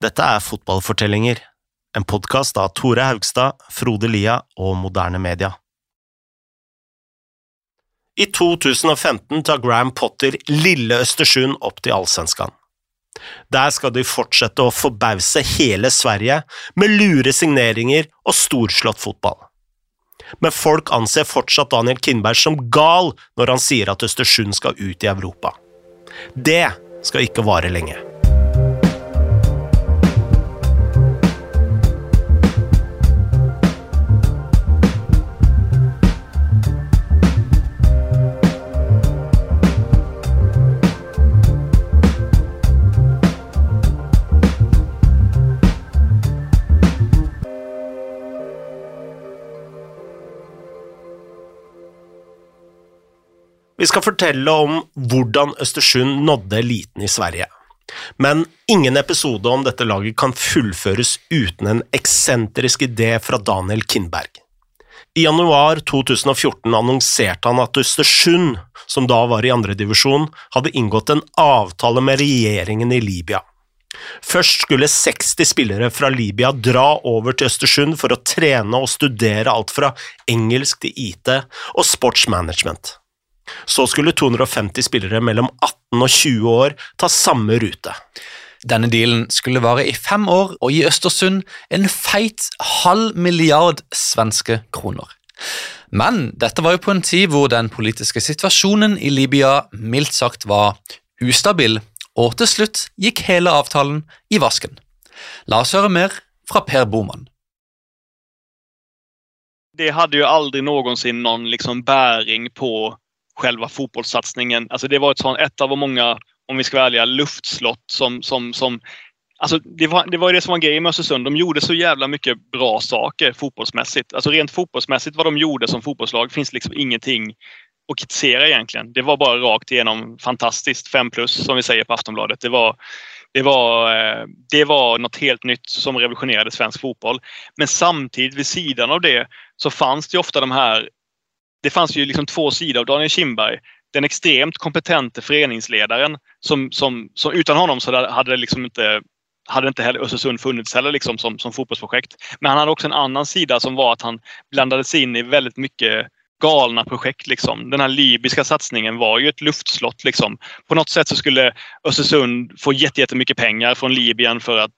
Dette er Fotballfortellinger, en podkast av Tore Haugstad, Frode Lia og Moderne Media. I 2015 tar Graham Potter lille Østersund opp til Allsvenskan. Der skal de fortsette å forbause hele Sverige med lure signeringer og storslått fotball. Men folk anser fortsatt Daniel Kindberg som gal når han sier at Østersund skal ut i Europa. Det skal ikke vare lenge. Vi skal fortelle om hvordan Østersund nådde eliten i Sverige. Men ingen episode om dette laget kan fullføres uten en eksentrisk idé fra Daniel Kindberg. I januar 2014 annonserte han at Østersund, som da var i andredivisjon, hadde inngått en avtale med regjeringen i Libya. Først skulle 60 spillere fra Libya dra over til Østersund for å trene og studere alt fra engelsk til IT og sportsmanagement. Så skulle 250 spillere mellom 18 og 20 år ta samme rute. Denne dealen skulle vare i fem år og gi Østersund en feit halv milliard svenske kroner. Men dette var jo på en tid hvor den politiske situasjonen i Libya mildt sagt var ustabil, og til slutt gikk hele avtalen i vasken. La oss høre mer fra Per Boman. Det hadde jo aldri noensinne noen liksom bæring på själva fotbollssatsningen. Alltså det var ett, sånt, ett av många, om vi ska vara ärliga, luftslott som, som, som Alltså det, var, det var det som var grejen med Östersund. De gjorde så jävla mycket bra saker fotbollsmässigt. Alltså rent fotbollsmässigt vad de gjorde som fotbollslag finns liksom ingenting att kritisera egentligen. Det var bara rakt igenom fantastiskt. 5 plus som vi säger på Aftonbladet. Det var, det var, eh, det var något helt nytt som revolutionerade svensk fotboll. Men samtidigt vid sidan av det så fanns det ofta de här det fanns ju liksom två sidor av Daniel Kindberg. Den extremt kompetente föreningsledaren som, som, som utan honom så hade det liksom inte hade inte heller Östersund funnits heller liksom som, som fotbollsprojekt. Men han hade också en annan sida som var att han blandades in i väldigt mycket galna projekt. Liksom. Den här libyska satsningen var ju ett luftslott. Liksom. På något sätt så skulle Östersund få jättemycket pengar från Libyen för att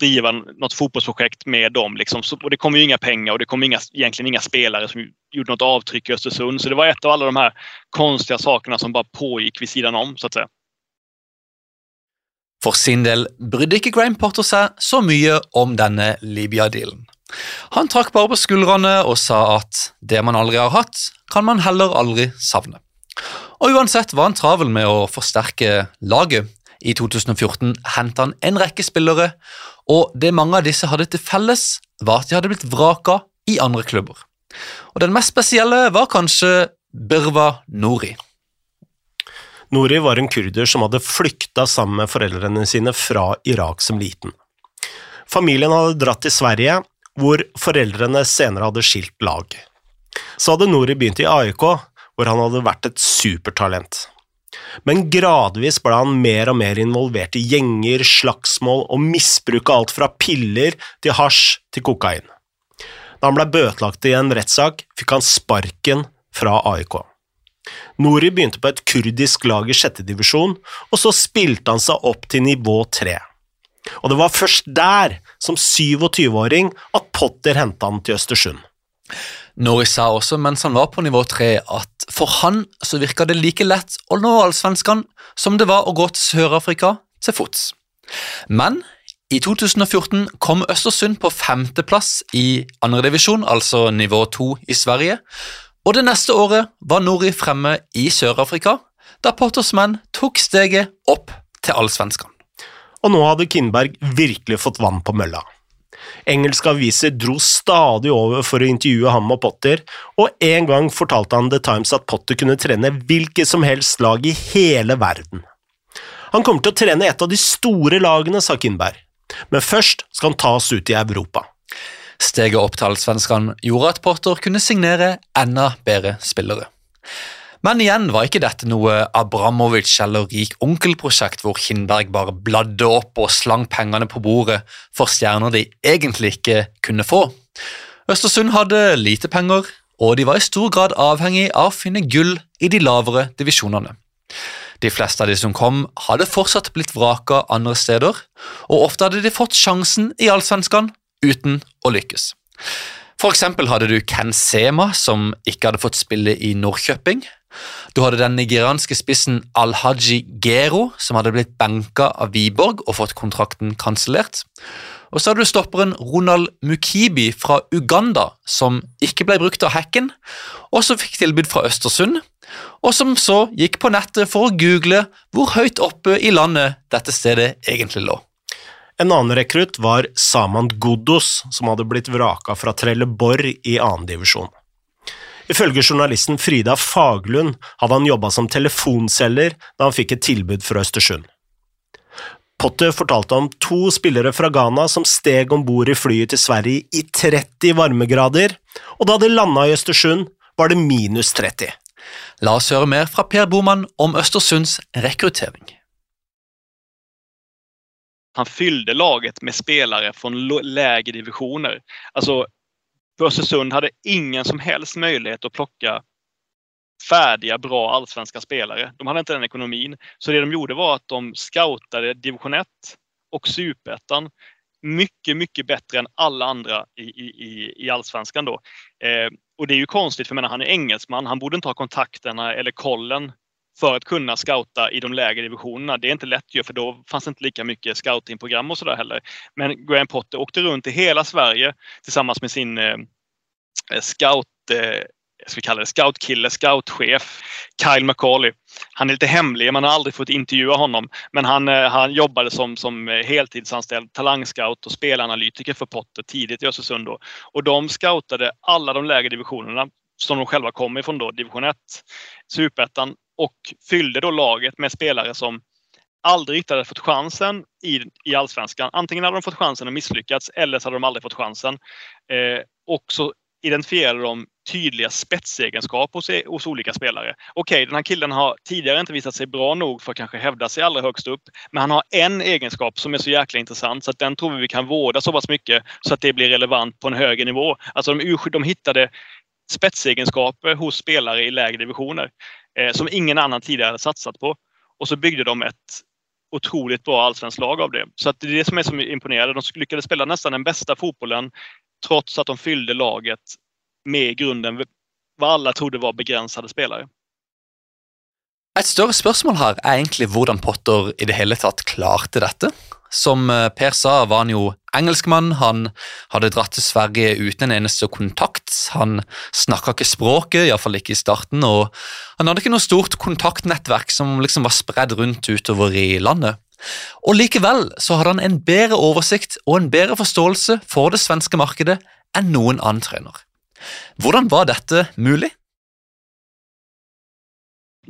driva något fotbollsprojekt med dem. Liksom. och det kom ju inga pengar och det kom inga, egentligen inga spelare som gjorde något avtryck i Östersund. Så det var ett av alla de här konstiga sakerna som bara pågick vid sidan om, så att säga. For sin del brydde ikke Graham Potter seg så mye om denne Libya-dealen. Han trakk bare på skuldrene og sa at det man aldri har hatt, kan man heller aldri savne. Og uansett var han travel med å forsterke laget. I 2014 henta han en rekke spillere, og det mange av disse hadde til felles, var at de hadde blitt vraka i andre klubber. Og Den mest spesielle var kanskje Birva Nori. Nori var en kurder som hadde flykta sammen med foreldrene sine fra Irak som liten. Familien hadde dratt til Sverige, hvor foreldrene senere hadde skilt lag. Så hadde Nori begynt i AIK, hvor han hadde vært et supertalent. Men gradvis ble han mer og mer involvert i gjenger, slagsmål og misbruk av alt fra piller til hasj til kokain. Da han ble bøtelagt i en rettssak, fikk han sparken fra AIK. Nori begynte på et kurdisk lag i sjette divisjon, og så spilte han seg opp til nivå tre. Og det var først der, som 27-åring, at Potter henta han til Østersund. Nori sa også mens han var på nivå tre at for han så virka det like lett å nå allsvenskene som det var å gå til Sør-Afrika til fots. Men i 2014 kom Østersund på femteplass i andredivisjon, altså nivå to i Sverige, og det neste året var Nori fremme i Sør-Afrika, da Potters menn tok steget opp til allsvenskene. Og nå hadde Kindberg virkelig fått vann på mølla. Engelske aviser dro stadig over for å intervjue ham og Potter, og en gang fortalte han The Times at Potter kunne trene hvilket som helst lag i hele verden. Han kommer til å trene et av de store lagene, sa Kindberg, men først skal han tas ut i Europa. Steget opp til allsvenskene gjorde at Potter kunne signere enda bedre spillere. Men igjen var ikke dette noe Abramovic eller rik onkel-prosjekt hvor Kindberg bare bladde opp og slang pengene på bordet for stjerner de egentlig ikke kunne få. Østersund hadde lite penger, og de var i stor grad avhengig av å finne gull i de lavere divisjonene. De fleste av de som kom, hadde fortsatt blitt vraka andre steder, og ofte hadde de fått sjansen i Allsvenskan uten å lykkes. For eksempel hadde du Ken Sema, som ikke hadde fått spille i Norrköping. Du hadde den nigerianske spissen Al-Haji Gero, som hadde blitt benka av Wiborg og fått kontrakten kansellert. Og så hadde du stopperen Ronald Mukibi fra Uganda, som ikke ble brukt av hacken, og som fikk tilbud fra Østersund, og som så gikk på nettet for å google hvor høyt oppe i landet dette stedet egentlig lå. En annen rekrutt var Saman Guddos, som hadde blitt vraka fra Trelleborg i annendivisjon. Ifølge journalisten Frida Faglund hadde han jobba som telefonselger da han fikk et tilbud fra Østersund. Potter fortalte om to spillere fra Ghana som steg om bord i flyet til Sverige i 30 varmegrader, og da de landa i Østersund, var det minus 30. La oss høre mer fra Per Boman om Østersunds rekruttering. Han fyllde laget med spelare från lägre divisjoner. Alltså, Östersund hade ingen som helst möjlighet att plocka färdiga, bra allsvenska spelare. De hade inte den ekonomin. Så det de gjorde var att de scoutade division 1 och superettan mycket, mycket bättre än alla andra i, i, i allsvenskan. Då. Eh, och det är ju konstigt, för menar, han är engelsman. Han borde inte ha kontakterna eller kollen för att kunna scouta i de lägre divisionerna. Det är inte lätt ju, för då fanns det inte lika mycket scoutingprogram och sådär heller. Men Graham Potter åkte runt i hela Sverige tillsammans med sin eh, scout eh, ska vi kalla det scoutkille, scoutchef, Kyle McCauley. Han är lite hemlig, man har aldrig fått intervjua honom. Men han, eh, han jobbade som, som heltidsanställd talangscout och spelanalytiker för Potter tidigt i Östersund. Då. Och de scoutade alla de lägre divisionerna som de själva kom ifrån då, division 1, superettan och fyllde då laget med spelare som aldrig riktigt hade fått chansen i, i allsvenskan. Antingen hade de fått chansen och misslyckats eller så hade de aldrig fått chansen. Eh, och så identifierade de tydliga spetsegenskaper hos, hos olika spelare. Okej, okay, den här killen har tidigare inte visat sig bra nog för att kanske hävda sig allra högst upp. Men han har en egenskap som är så jäkla intressant så att den tror vi vi kan vårda så pass mycket så att det blir relevant på en högre nivå. Alltså de, de hittade spetsegenskaper hos spelare i lägre divisioner eh, som ingen annen tidligere hadde satset på. Og så bygde de et utrolig bra allsvensk lag av det. Så det er det som er så imponerende. De lyckades spela nästan den beste fotbollen trots at de fyllde laget med i grunden vad alla trodde var begränsade spelare. Et større spørsmål her er egentlig hvordan Potter i det hele tatt klarte dette. Som eh, Per sa, var han jo engelskmann. Han hadde dratt til Sverige uten en eneste kontakt. Han snakka ikke språket, iallfall ikke i starten. Og han hadde ikke noe stort kontaktnettverk som liksom var spredd rundt utover i landet. Og Likevel så hadde han en bedre oversikt og en bedre forståelse for det svenske markedet enn noen annen trener. Hvordan var dette mulig?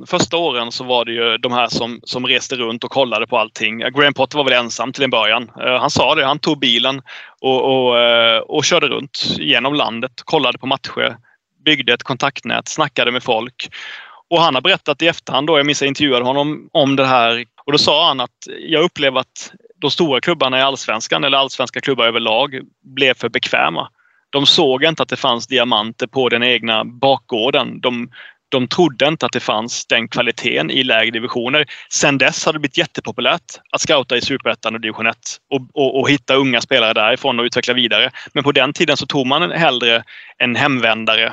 Första åren så var det ju de här som, som reste runt och kollade på allting. Graham Potter var väl ensam till en början. Uh, han sa det, han tog bilen och, och, uh, och körde runt genom landet, kollade på matcher, byggde ett kontaktnät, snackade med folk. Och han har berättat i efterhand, då, jag minns jag intervjuade honom om det här och då sa han att jag upplever att de stora klubbarna i allsvenskan eller allsvenska klubbar överlag blev för bekväma. De såg inte att det fanns diamanter på den egna bakgården. De, de trodde inte att det fanns den kvaliteten i lägre divisioner. Sen dess har det blivit jättepopulärt att scouta i Superettan och division 1 och, och, och, hitta unga spelare därifrån och utveckla vidare. Men på den tiden så tog man hellre en hemvändare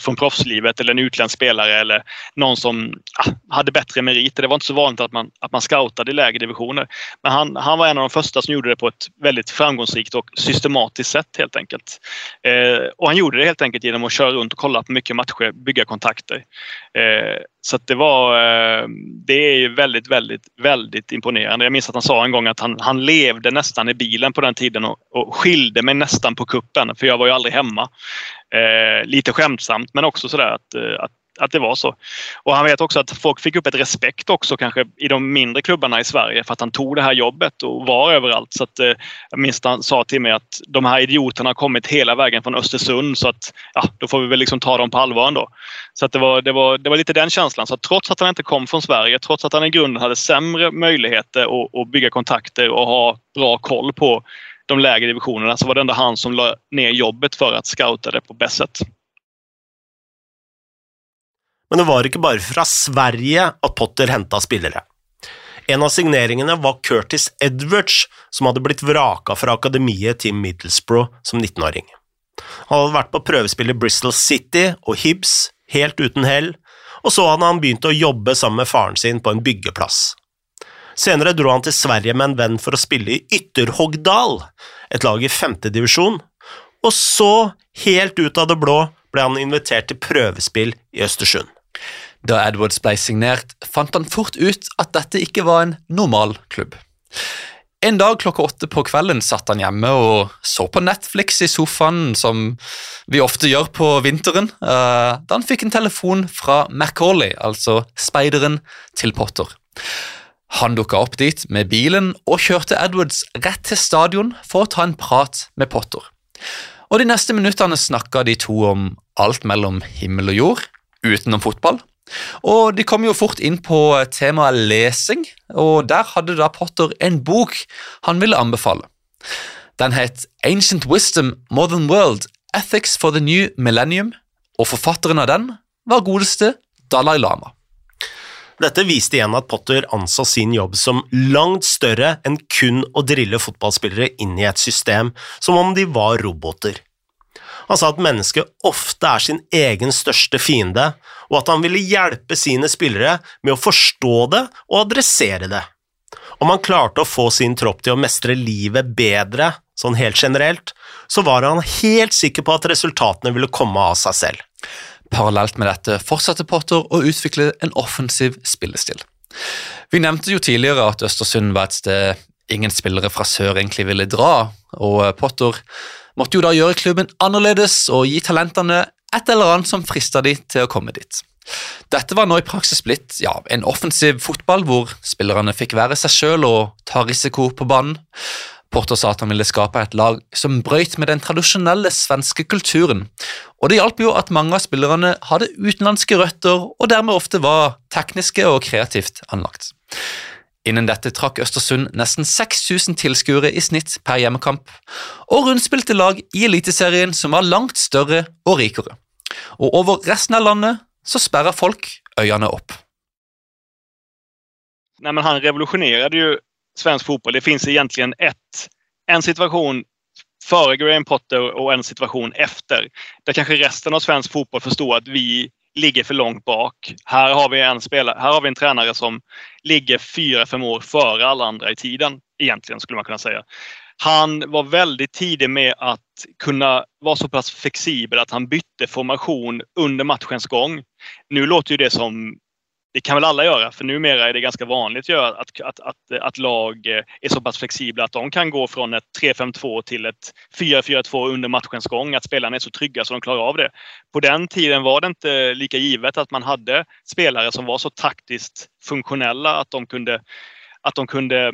från proffslivet eller en utländsk spelare eller någon som ah, hade bättre meriter. Det var inte så vanligt att man, att man scoutade i lägre divisioner. Men han, han var en av de första som gjorde det på ett väldigt framgångsrikt och systematiskt sätt helt enkelt. Eh, och han gjorde det helt enkelt genom att köra runt och kolla på mycket matcher, bygga kontakter. Eh, så det var, eh, det är väldigt, väldigt, väldigt imponerande. Jag minns att han sa en gång att han, han levde nästan i bilen på den tiden och, och skilde mig nästan på kuppen för jag var ju aldrig hemma. Eh, lite skämtsamt men också sådär att, att att det var så. Och han vet också att folk fick upp ett respekt också kanske i de mindre klubbarna i Sverige för att han tog det här jobbet och var överallt. Så att, eh, jag han sa till mig att de här idioterna har kommit hela vägen från Östersund så att ja, då får vi väl liksom ta dem på allvar ändå. Så att det, var, det, var, det var lite den känslan. Så trots att han inte kom från Sverige, trots att han i grunden hade sämre möjligheter att, att bygga kontakter och ha bra koll på de lägre divisionerna så var det ändå han som la ner jobbet för att scouta det på bäst sätt. Men det var ikke bare fra Sverige at Potter henta spillere. En av signeringene var Curtis Edwards, som hadde blitt vraka fra akademiet til Middlesbrough som 19-åring. Han hadde vært på prøvespill i Bristol City og Hibs, helt uten hell, og så hadde han begynt å jobbe sammen med faren sin på en byggeplass. Senere dro han til Sverige med en venn for å spille i Ytterhogdal, et lag i femtedivisjon, og så, helt ut av det blå, ble han invitert til prøvespill i Østersund. Da Edwards ble signert, fant han fort ut at dette ikke var en normal klubb. En dag klokka åtte på kvelden satt han hjemme og så på Netflix i sofaen, som vi ofte gjør på vinteren, eh, da han fikk en telefon fra Macauley, altså speideren til Potter. Han dukka opp dit med bilen og kjørte Edwards rett til stadion for å ta en prat med Potter. Og De neste minuttene snakka de to om alt mellom himmel og jord, utenom fotball. Og De kom jo fort inn på temaet lesing, og der hadde da Potter en bok han ville anbefale. Den het Ancient Wisdom Modern World Ethics for the New Millennium, og forfatteren av den var godeste Dalai Lama. Dette viste igjen at Potter anså sin jobb som langt større enn kun å drille fotballspillere inn i et system som om de var roboter. Han sa at mennesket ofte er sin egen største fiende, og at han ville hjelpe sine spillere med å forstå det og adressere det. Om han klarte å få sin tropp til å mestre livet bedre, sånn helt generelt, så var han helt sikker på at resultatene ville komme av seg selv. Parallelt med dette fortsatte Potter å utvikle en offensiv spillestil. Vi nevnte jo tidligere at Østersund var et sted ingen spillere fra sør egentlig ville dra, og Potter måtte jo da gjøre klubben annerledes og gi talentene et eller annet som frista de til å komme dit. Dette var nå i praksis blitt ja, en offensiv fotball hvor spillerne fikk være seg sjøl og ta risiko på banen. Porter sa at han ville skape et lag som brøyt med den tradisjonelle svenske kulturen, og det hjalp jo at mange av spillerne hadde utenlandske røtter og dermed ofte var tekniske og kreativt anlagt. Innen dette trakk Østersund nesten 6000 tilskuere i snitt per hjemmekamp, og rundspilte lag i Eliteserien som var langt større og rikere. Og over resten av landet så sperra folk øynene opp. Nei, men han revolusjonerte jo svensk fotball. Det fins egentligen ett, en situasjon før Graham Potter og en situasjon efter. Der kanskje resten av svensk fotball förstår at vi ligger för långt bak. Här har vi en, spelare, en tränare som ligger fyra, fem år före alla andra i tiden. Egentligen skulle man kunna säga. Han var väldigt tidig med att kunna vara så pass flexibel att han bytte formation under matchens gång. Nu låter ju det som det kan väl alla göra, för numera är det ganska vanligt att, att, att, att, lag är så pass flexibla de kan gå från ett 3-5-2 till ett 4-4-2 under matchens gång. Att spelarna är så trygga så de klarar av det. På den tiden var det inte lika givet att man hade spelare som var så taktiskt funktionella att de kunde, att de kunde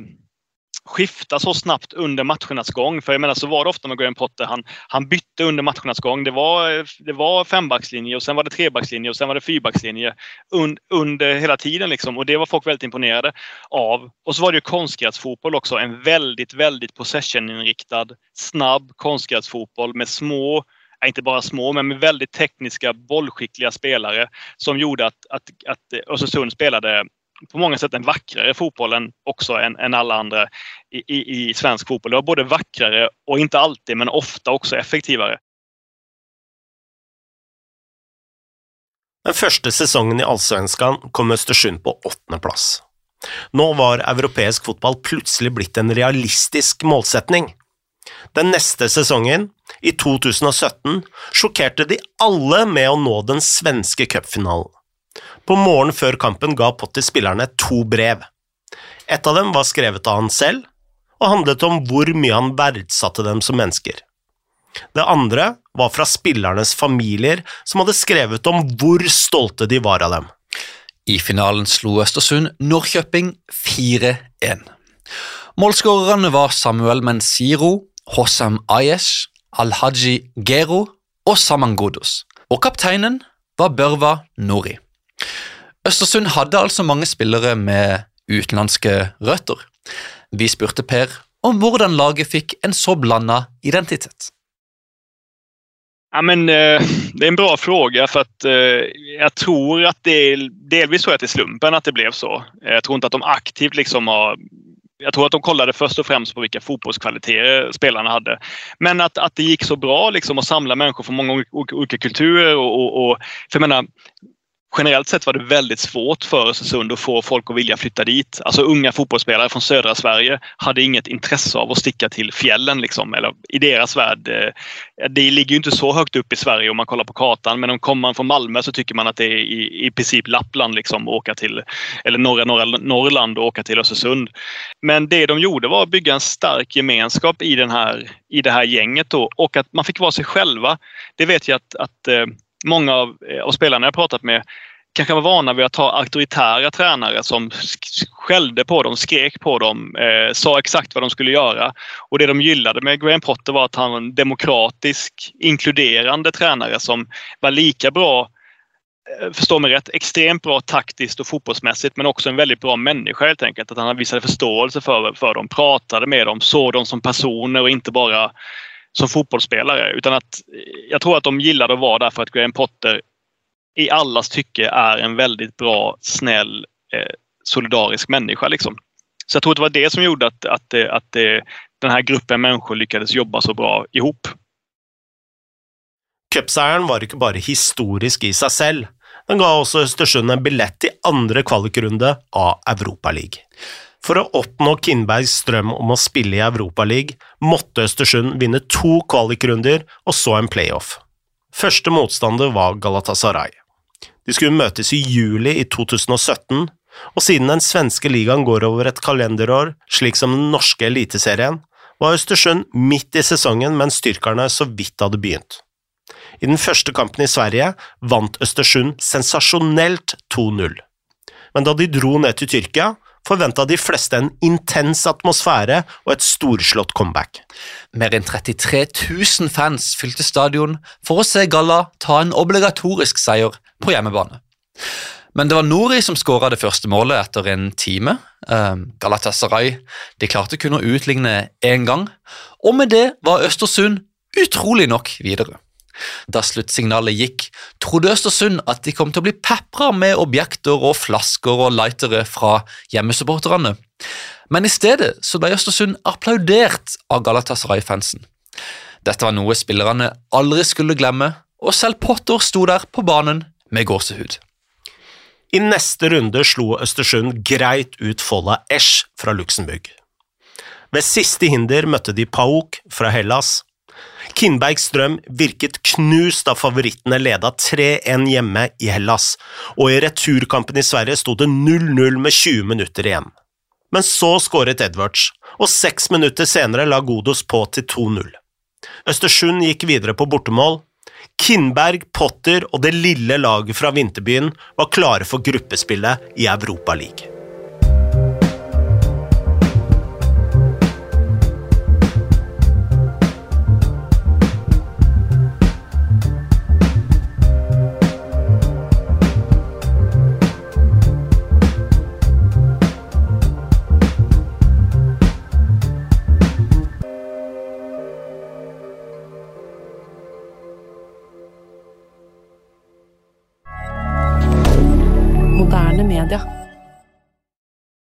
skifta så snabbt under matchernas gång. För jag menar så var det ofta med Graham Potter. Han, han bytte under matchernas gång. Det var, det var fembackslinje och sen var det trebackslinje och sen var det fyrbackslinje un, under hela tiden. Liksom. Och det var folk väldigt imponerade av. Och så var det ju konstgräsfotboll också. En väldigt, väldigt possession-inriktad, snabb konstgräsfotboll med små inte bara små, men med väldigt tekniska, bollskickliga spelare som gjorde att, att, att Östersund spelade på många sätt en vackrare fotboll än, också än, än alla andra i, i, i, svensk fotboll. Det var både vackrare och inte alltid, men ofta också effektivare. Den første sesongen i Allsvenskan kom Østersund på åttendeplass. Nå var europeisk fotball plutselig blitt en realistisk målsetning. Den neste sesongen, i 2017, sjokkerte de alle med å nå den svenske cupfinalen. På morgenen før kampen ga Potter spillerne to brev. Et av dem var skrevet av han selv, og handlet om hvor mye han verdsatte dem som mennesker. Det andre var fra spillernes familier, som hadde skrevet om hvor stolte de var av dem. I finalen slo Østersund Norrköping 4-1. Målskårerne var Samuel Mensiro, Hossam Ayesh, Alhaji Gero og Saman Godos. Og kapteinen var Børva Nori. Østersund hadde altså mange spillere med utenlandske røtter. Vi spurte Per om hvordan laget fikk en så blanda identitet. Ja, men, eh, det er en bra fråga for at, Jeg tror at det delvis så är det slumpen at det ble så. Jeg tror ikke at de aktivt liksom har jeg tror at de kollade først og fremst på hvilke fotbollskvaliteter spillerne hadde. Men at, at det gikk så bra liksom å samle mennesker fra mange ulike kulturer. og, og, og for jeg menar, generellt sett var det väldigt svårt för Östersund att få folk att vilja flytta dit. Alltså unga fotbollsspelare från södra Sverige hade inget intresse av att sticka till fjällen. Liksom, eller I deras värld. Eh, det ligger ju inte så högt upp i Sverige om man kollar på kartan. Men om kommer man från Malmö så tycker man att det är i, i princip Lappland. Liksom, åka till, eller norra, Norrland och åka till Östersund. Men det de gjorde var att bygga en stark gemenskap i, i det här gänget. Då, och att man fick vara sig själva. Det vet jag att, att eh, många av, eh, av spelarna jag pratat med kanske var vana vid att ha auktoritära tränare som skällde på dem, skrek på dem, eh, sa exakt vad de skulle göra. Och det de gillade med Graham Potter var att han var en demokratisk, inkluderande tränare som var lika bra forstår förstå mig rätt, extremt bra taktiskt och fotbollsmässigt men också en väldigt bra människa helt enkelt. Att han visade förståelse för, för dem, pratade med dem, såg dem som personer och inte bara som fotbollsspelare. Utan att jag tror att de gillade att vara där för att Graham Potter i allas tycke är en väldigt bra, snäll, eh, solidarisk människa. Liksom. Så jag tror att det var det som gjorde att, att, att, att den här gruppen människor lyckades jobba så bra ihop. Cupseieren var ikke bare historisk i seg selv, den ga også Østersund en billett til andre kvalikrunde av Europaligaen. For å oppnå Kindbergs drøm om å spille i Europaligaen måtte Østersund vinne to kvalikrunder og så en playoff. Første motstander var Galatasaray. De skulle møtes i juli i 2017, og siden den svenske ligaen går over et kalenderår, slik som den norske eliteserien, var Østersund midt i sesongen mens styrkerne så vidt hadde begynt. I den første kampen i Sverige vant Østersund sensasjonelt 2-0. Men da de dro ned til Tyrkia, forventa de fleste en intens atmosfære og et storslått comeback. Mer enn 33 000 fans fylte stadion for å se Galla ta en obligatorisk seier på hjemmebane. Men det var Nori som skåra det første målet etter en time. Ehm, Galatasaray de klarte kun å utligne én gang, og med det var Østersund utrolig nok videre. Da sluttsignalet gikk, trodde Østersund at de kom til å bli pepra med objekter og flasker og lightere fra hjemmesupporterne, men i stedet så ble Østersund applaudert av Galatasaray-fansen. Dette var noe spillerne aldri skulle glemme, og selv Potter sto der på banen med gåsehud. I neste runde slo Østersund greit ut Folla Esch fra Luxembourg. Ved siste hinder møtte de Pauk fra Hellas, Kindbergs drøm virket knust da favorittene leda 3-1 hjemme i Hellas, og i returkampen i Sverige sto det 0-0 med 20 minutter igjen. Men så skåret Edwards, og seks minutter senere la Godos på til 2-0. Østersund gikk videre på bortemål. Kindberg, Potter og det lille laget fra vinterbyen var klare for gruppespillet i Europaligaen.